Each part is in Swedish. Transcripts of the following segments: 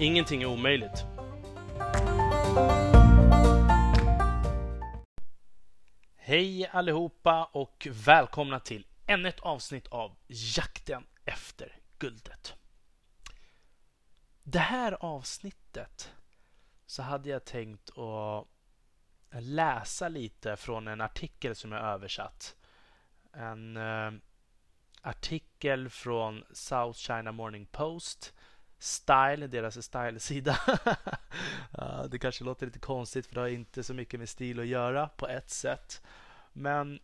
Ingenting är omöjligt. Hej allihopa och välkomna till ännu ett avsnitt av Jakten efter guldet. Det här avsnittet så hade jag tänkt att läsa lite från en artikel som jag översatt. En eh, artikel från South China Morning Post Style, deras style-sida. det kanske låter lite konstigt för det har inte så mycket med stil att göra på ett sätt. Men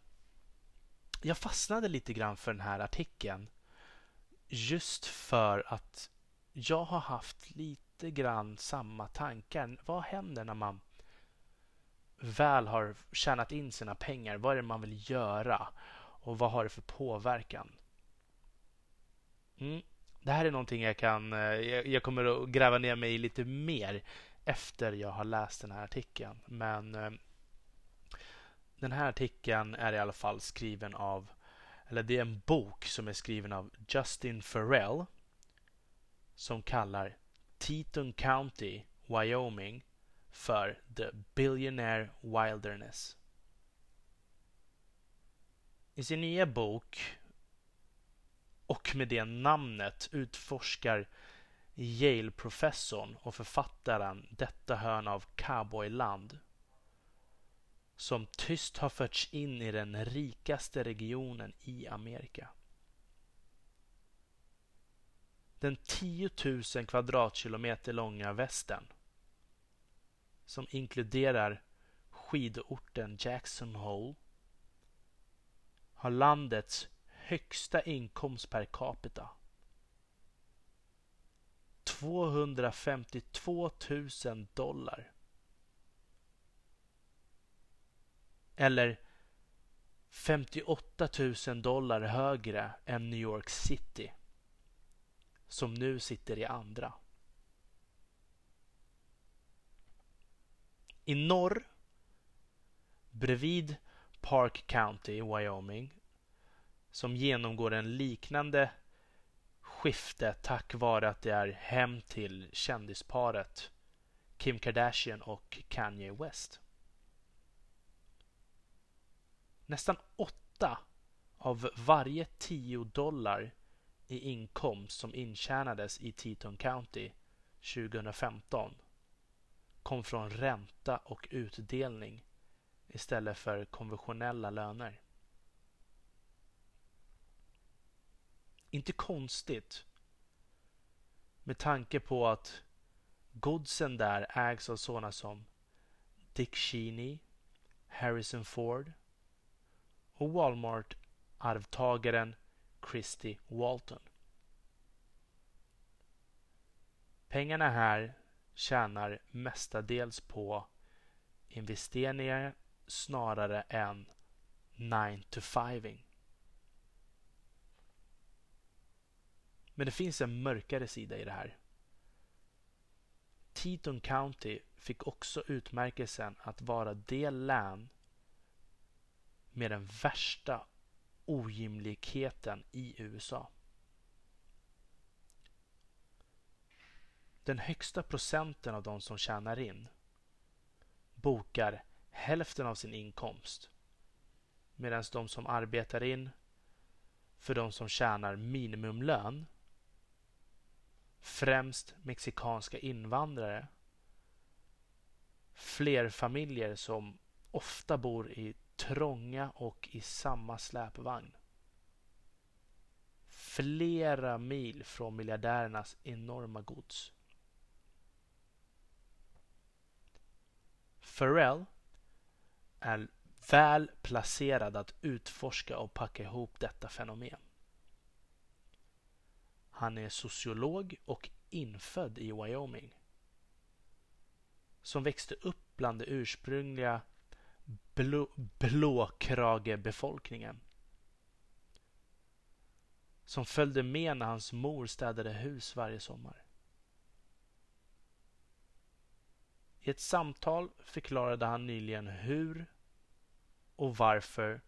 jag fastnade lite grann för den här artikeln. Just för att jag har haft lite grann samma tankar. Vad händer när man väl har tjänat in sina pengar? Vad är det man vill göra? Och vad har det för påverkan? Mm. Det här är någonting jag kan... Eh, jag kommer att gräva ner mig i lite mer efter jag har läst den här artikeln. Men eh, den här artikeln är i alla fall skriven av... Eller det är en bok som är skriven av Justin Farrell som kallar Teton County, Wyoming för The Billionaire Wilderness. I sin nya bok och med det namnet utforskar Yale-professorn och författaren detta hörn av cowboyland som tyst har förts in i den rikaste regionen i Amerika. Den 10 000 kvadratkilometer långa västen som inkluderar skidorten Jackson Hole har landets högsta inkomst per capita. 252 000 dollar. Eller 58 000 dollar högre än New York City som nu sitter i andra. I norr, bredvid Park County i Wyoming, som genomgår en liknande skifte tack vare att det är hem till kändisparet Kim Kardashian och Kanye West. Nästan åtta av varje tio dollar i inkomst som intjänades i Teton County 2015 kom från ränta och utdelning istället för konventionella löner. Inte konstigt med tanke på att godsen där ägs av sådana som Dick Cheney, Harrison Ford och Walmart-arvtagaren Christy Walton. Pengarna här tjänar mestadels på investeringar snarare än 9 to 5 Men det finns en mörkare sida i det här. Teton County fick också utmärkelsen att vara det län med den värsta ojämlikheten i USA. Den högsta procenten av de som tjänar in bokar hälften av sin inkomst medan de som arbetar in för de som tjänar minimumlön främst mexikanska invandrare. Flerfamiljer som ofta bor i trånga och i samma släpvagn. Flera mil från miljardärernas enorma gods. Pharrell är väl placerad att utforska och packa ihop detta fenomen. Han är sociolog och infödd i Wyoming. Som växte upp bland den ursprungliga blå, blåkragebefolkningen. Som följde med när hans mor städade hus varje sommar. I ett samtal förklarade han nyligen hur och varför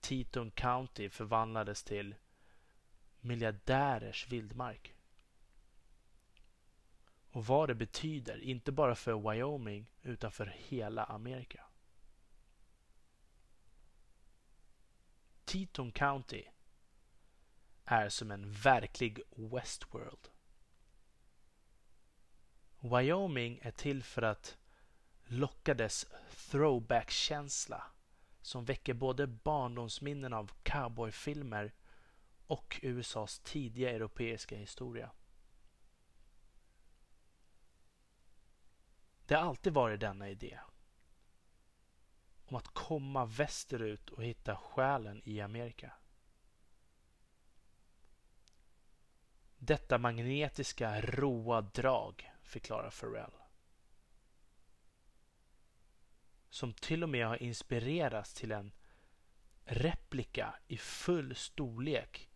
Teton County förvandlades till miljardärers vildmark. Och vad det betyder, inte bara för Wyoming utan för hela Amerika. Teton County är som en verklig Westworld. Wyoming är till för att locka dess throwback-känsla som väcker både barndomsminnen av cowboyfilmer och USAs tidiga europeiska historia. Det har alltid varit denna idé. Om att komma västerut och hitta själen i Amerika. Detta magnetiska roa drag, förklarar Farrell. Som till och med har inspirerats till en replika i full storlek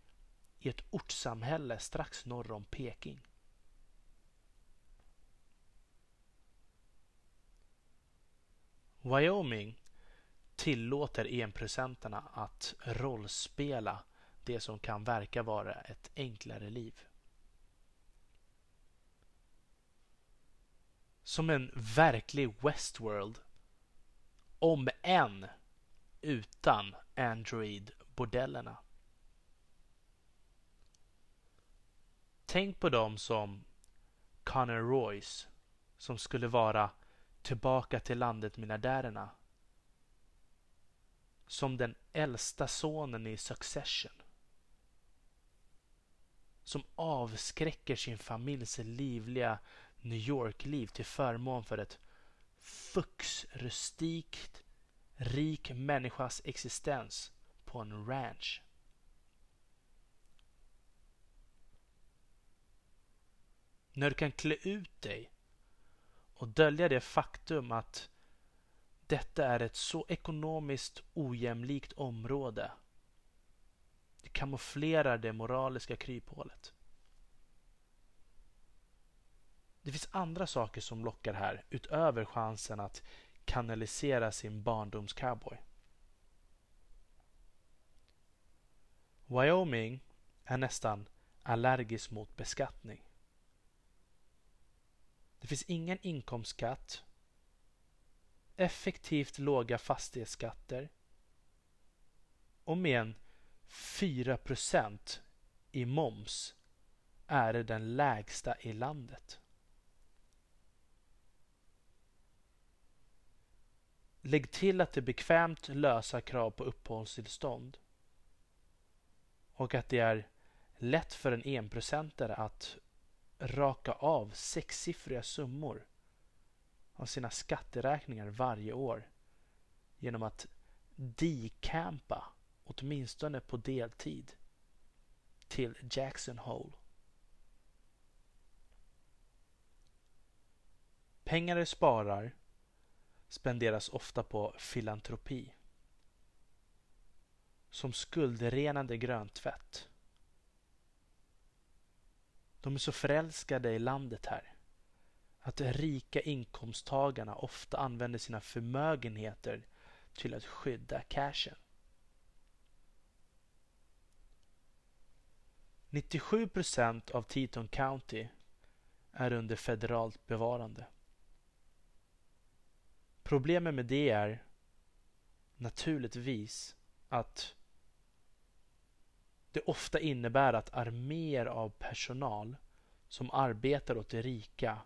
i ett ortssamhälle strax norr om Peking. Wyoming tillåter enprocentarna att rollspela det som kan verka vara ett enklare liv. Som en verklig Westworld, om än utan Android-bordellerna. Tänk på dem som Connor Royce som skulle vara tillbaka till landet miljardärerna. Som den äldsta sonen i Succession. Som avskräcker sin familjs livliga New York-liv till förmån för ett fux rustikt rik människas existens på en ranch. När du kan klä ut dig och dölja det faktum att detta är ett så ekonomiskt ojämlikt område. Det kamouflerar det moraliska kryphålet. Det finns andra saker som lockar här utöver chansen att kanalisera sin barndomscowboy. Wyoming är nästan allergisk mot beskattning. Det finns ingen inkomstskatt, effektivt låga fastighetsskatter. Och med en 4% i moms är det den lägsta i landet. Lägg till att det är bekvämt lösa krav på uppehållstillstånd. Och att det är lätt för en enprocentare att raka av sexsiffriga summor av sina skatteräkningar varje år genom att decampa, åtminstone på deltid, till Jackson Hole. Pengar du sparar spenderas ofta på filantropi. Som skuldrenande gröntvätt. De är så förälskade i landet här att de rika inkomsttagarna ofta använder sina förmögenheter till att skydda cashen. 97 procent av Teton County är under federalt bevarande. Problemet med det är naturligtvis att det ofta innebär att arméer av personal som arbetar åt de rika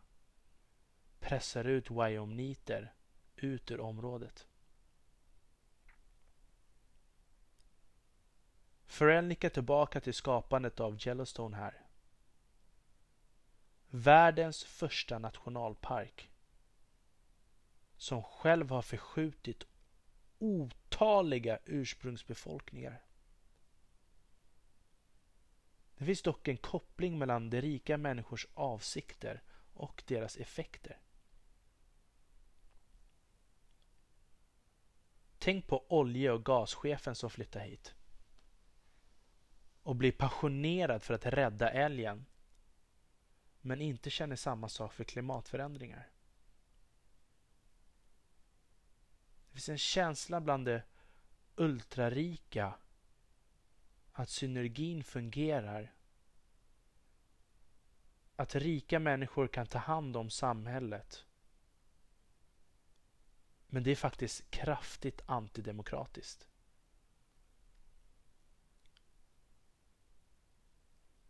pressar ut wyomniter ut ur området. Farrell nickar tillbaka till skapandet av Yellowstone här. Världens första nationalpark som själv har förskjutit otaliga ursprungsbefolkningar. Det finns dock en koppling mellan de rika människors avsikter och deras effekter. Tänk på olje och gaschefen som flyttar hit och blir passionerad för att rädda älgen men inte känner samma sak för klimatförändringar. Det finns en känsla bland de ultrarika att synergin fungerar. Att rika människor kan ta hand om samhället. Men det är faktiskt kraftigt antidemokratiskt.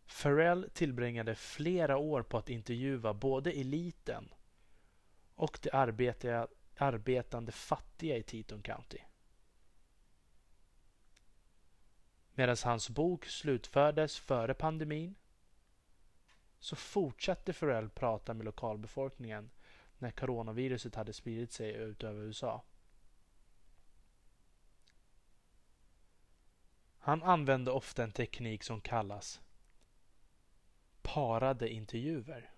Farrell tillbringade flera år på att intervjua både eliten och de arbetande fattiga i Teton County. Medan hans bok slutfördes före pandemin så fortsatte Farrell prata med lokalbefolkningen när coronaviruset hade spridit sig ut över USA. Han använde ofta en teknik som kallas parade intervjuer.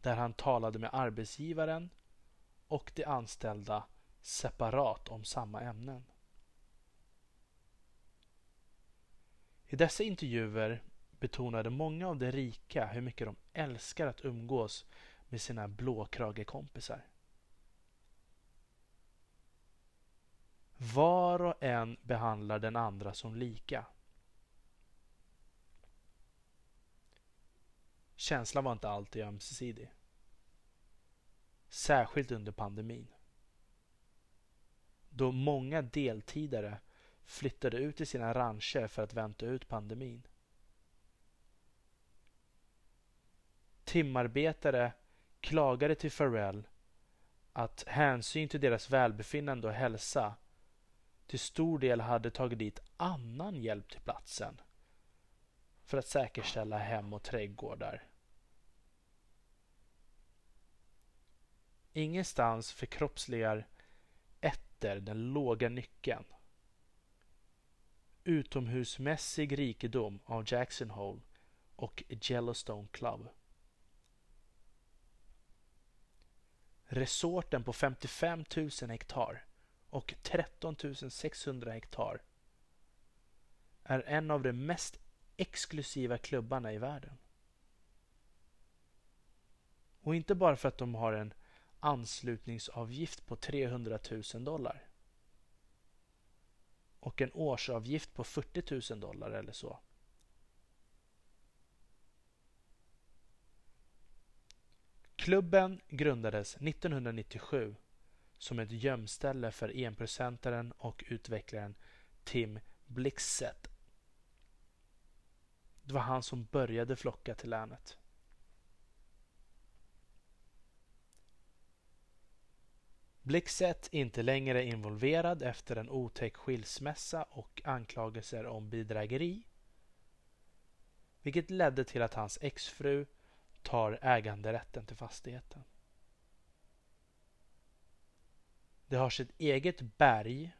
Där han talade med arbetsgivaren och de anställda separat om samma ämnen. I dessa intervjuer betonade många av de rika hur mycket de älskar att umgås med sina blåkragekompisar. Var och en behandlar den andra som lika. Känslan var inte alltid ömsesidig. Särskilt under pandemin. Då många deltidare flyttade ut till sina rancher för att vänta ut pandemin. Timarbetare klagade till Farrell att hänsyn till deras välbefinnande och hälsa till stor del hade tagit dit annan hjälp till platsen för att säkerställa hem och trädgårdar. Ingenstans förkroppsligar Etter den låga nyckeln. Utomhusmässig rikedom av Jackson Hole och Yellowstone Club. Resorten på 55 000 hektar och 13 600 hektar är en av de mest exklusiva klubbarna i världen. Och inte bara för att de har en anslutningsavgift på 300 000 dollar och en årsavgift på 40 000 dollar eller så. Klubben grundades 1997 som ett gömställe för enprocentaren och utvecklaren Tim Blixet. Det var han som började flocka till länet. Blixet inte längre involverad efter en otäck skilsmässa och anklagelser om bedrägeri. Vilket ledde till att hans exfru tar äganderätten till fastigheten. Det har sitt eget berg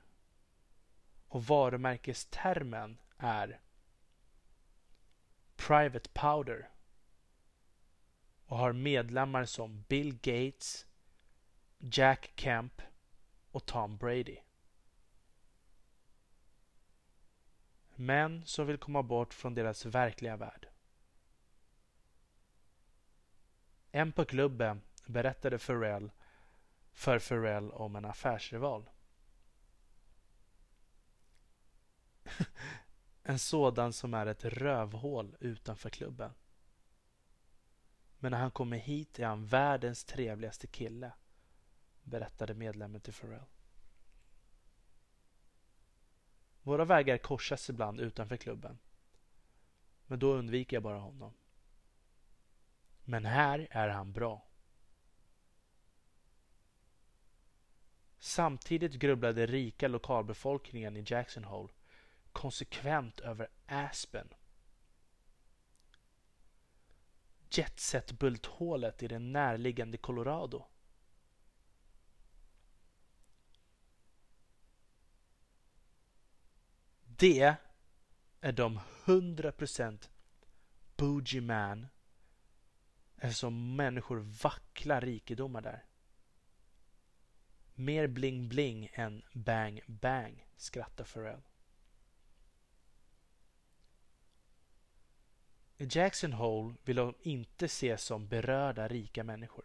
och varumärkestermen är Private Powder och har medlemmar som Bill Gates, Jack Kemp och Tom Brady. Män som vill komma bort från deras verkliga värld. En på klubben berättade Pharrell för Pharrell om en affärsrival. en sådan som är ett rövhål utanför klubben. Men när han kommer hit är han världens trevligaste kille berättade medlemmen till Pharrell. Våra vägar korsas ibland utanför klubben. Men då undviker jag bara honom. Men här är han bra. Samtidigt grubblade rika lokalbefolkningen i Jackson Hole konsekvent över Aspen. Jetset-bulthålet i det närliggande Colorado. Det är de 100% bougie man eftersom människor vacklar rikedomar där. Mer bling-bling än bang-bang, skrattar Pharrell. I Jackson Hole vill de inte ses som berörda rika människor.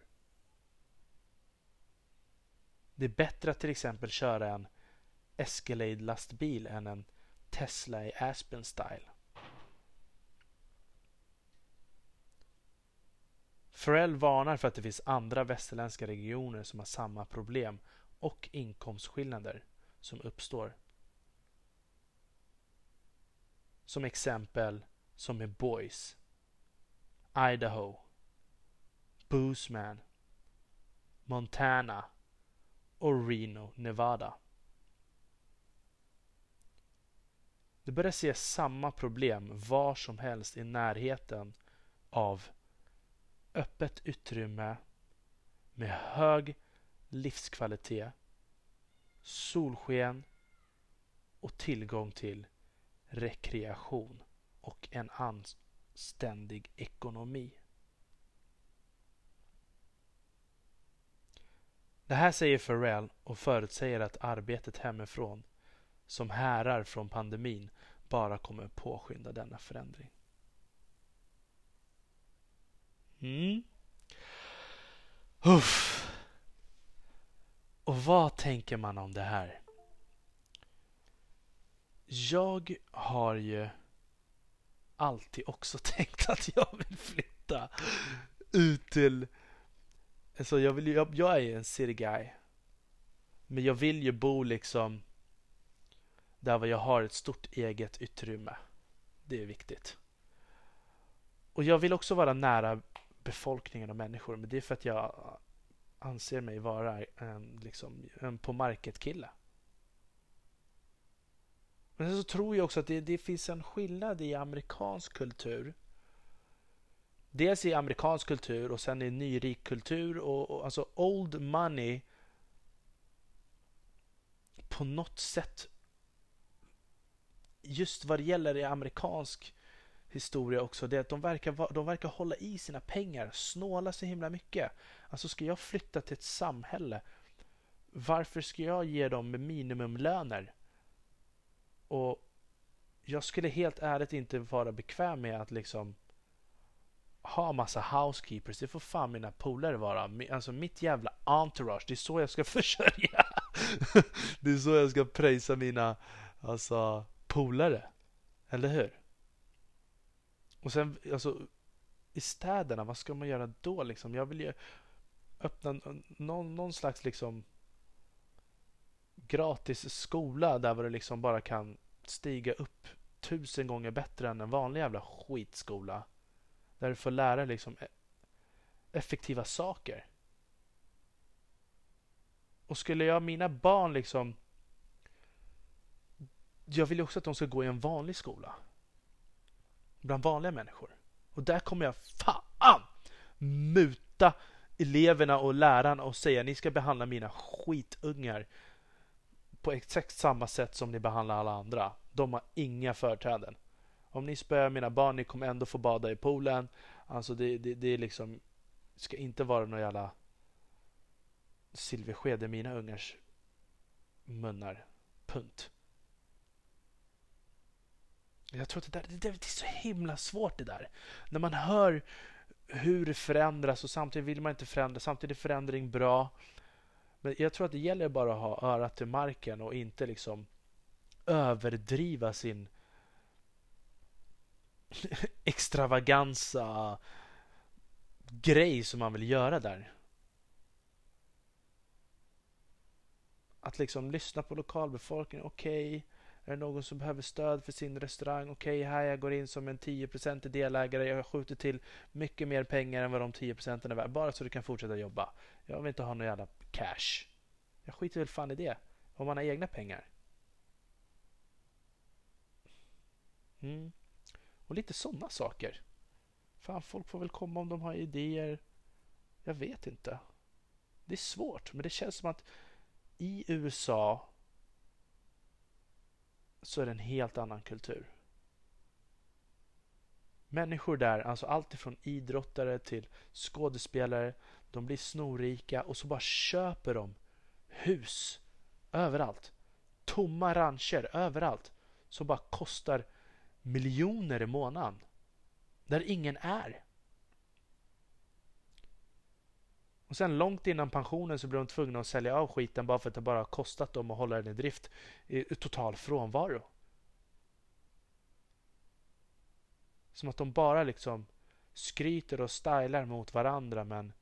Det är bättre att till exempel köra en Escalade-lastbil än en Tesla i Aspen Style. Farrell varnar för att det finns andra västerländska regioner som har samma problem och inkomstskillnader som uppstår. Som exempel som med Boys, Idaho, Boozman, Montana och Reno, Nevada. Du börjar se samma problem var som helst i närheten av öppet utrymme med hög livskvalitet, solsken och tillgång till rekreation och en anständig ekonomi. Det här säger Pharrell och förutsäger att arbetet hemifrån som härar från pandemin bara kommer påskynda denna förändring. Mm. Uff. Och vad tänker man om det här? Jag har ju alltid också tänkt att jag vill flytta ut till... Alltså jag, vill, jag, jag är ju en city guy. Men jag vill ju bo liksom där jag har ett stort eget utrymme. Det är viktigt. Och jag vill också vara nära befolkningen och människor. Men det är för att jag anser mig vara en, liksom, en på market-kille. Men så tror jag också att det, det finns en skillnad i amerikansk kultur. Dels i amerikansk kultur och sen i nyrik kultur och, och alltså old money på något sätt just vad det gäller i amerikansk historia också, det är att de verkar, de verkar hålla i sina pengar, snåla så himla mycket. Alltså ska jag flytta till ett samhälle, varför ska jag ge dem minimumlöner? Och jag skulle helt ärligt inte vara bekväm med att liksom ha massa housekeepers. Det får fan mina polare vara. Alltså mitt jävla entourage. Det är så jag ska försörja. det är så jag ska prisa mina alltså, polare. Eller hur? Och sen, alltså, i städerna, vad ska man göra då liksom? Jag vill ju öppna någon, någon slags liksom gratis skola där du liksom bara kan stiga upp tusen gånger bättre än en vanlig jävla skitskola. Där du får lära dig liksom e-, effektiva saker. Och skulle jag mina barn liksom jag vill också att de ska gå i en vanlig skola. Bland vanliga människor. Och där kommer jag fan muta eleverna och lärarna och säga ni ska behandla mina skitungar på exakt samma sätt som ni behandlar alla andra. De har inga företräden. Om ni spöar mina barn, ni kommer ändå få bada i poolen. Alltså det, det, det är liksom ska inte vara några jävla silversked i mina ungars munnar. Punkt. Jag tror att det, där, det, det är så himla svårt det där. När man hör hur det förändras och samtidigt vill man inte förändra. Samtidigt är förändring bra. Men jag tror att det gäller bara att ha örat till marken och inte liksom överdriva sin extravagansa grej som man vill göra där. Att liksom lyssna på lokalbefolkningen. Okej, okay, är det någon som behöver stöd för sin restaurang? Okej, okay, här jag går in som en 10% delägare. Jag skjuter till mycket mer pengar än vad de 10% är värda. Bara så du kan fortsätta jobba. Jag vill inte ha någon jävla cash. Jag skiter väl fan i det. Om man har egna pengar. Mm. Och lite sådana saker. Fan, folk får väl komma om de har idéer. Jag vet inte. Det är svårt, men det känns som att i USA så är det en helt annan kultur. Människor där, alltså allt ifrån idrottare till skådespelare, de blir snorrika och så bara köper de hus överallt. Tomma rancher överallt som bara kostar miljoner i månaden. Där ingen är. Och sen långt innan pensionen så blir de tvungna att sälja av skiten bara för att det bara kostat dem att hålla den i drift i total frånvaro. Som att de bara liksom skryter och stylar mot varandra men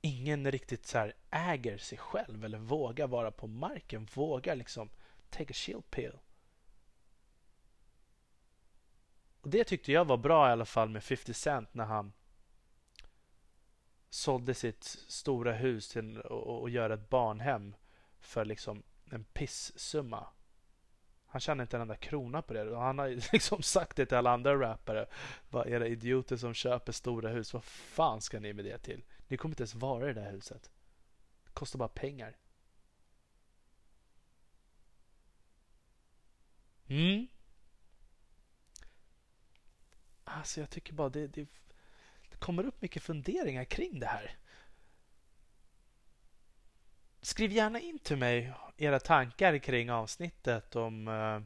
ingen riktigt så äger sig själv eller vågar vara på marken, vågar liksom take a chill pill. Och Det tyckte jag var bra i alla fall med 50 Cent när han sålde sitt stora hus till och, och göra ett barnhem för liksom en pissumma. Han tjänar inte en enda krona på det. Och han har liksom sagt det till alla andra rappare. Vad era idioter som köper stora hus, vad fan ska ni med det till? Ni kommer inte ens vara i det där huset. Det kostar bara pengar. Mm. Alltså jag tycker bara det, det kommer upp mycket funderingar kring det här. Skriv gärna in till mig era tankar kring avsnittet om uh,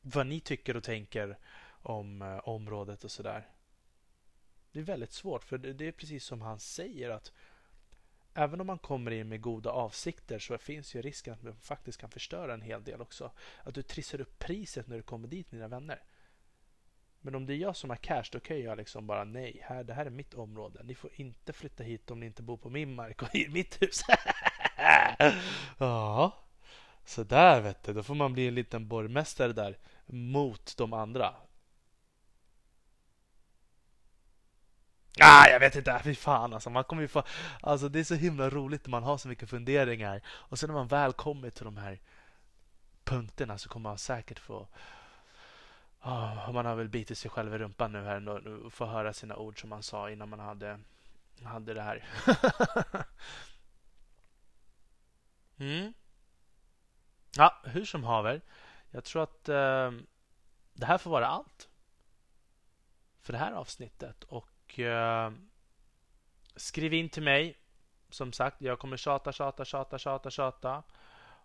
vad ni tycker och tänker om uh, området och sådär. Det är väldigt svårt för det, det är precis som han säger att även om man kommer in med goda avsikter så finns ju risken att man faktiskt kan förstöra en hel del också. Att du trissar upp priset när du kommer dit, mina vänner. Men om det är jag som har cash, då kan jag liksom bara nej, här, det här är mitt område. Ni får inte flytta hit om ni inte bor på min mark och i mitt hus. ja, så där vet du. Då får man bli en liten borgmästare där mot de andra. Ah, jag vet inte, fy fan alltså. Man kommer ju få, alltså. Det är så himla roligt när man har så mycket funderingar. Och sen när man väl kommer till de här punkterna så kommer man säkert få Oh, man har väl bitit sig själv i rumpan nu här och få höra sina ord som man sa innan man hade, hade det här. mm. Ja, hur som haver. Jag tror att eh, det här får vara allt för det här avsnittet. Och eh, skriv in till mig. Som sagt, jag kommer tjata, tjata, tjata, tjata, tjata.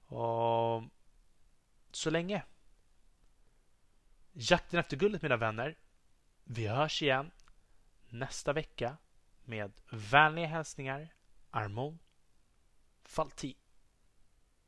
Och så länge Jakten efter guldet mina vänner. Vi hörs igen nästa vecka med vänliga hälsningar Armon Faltin.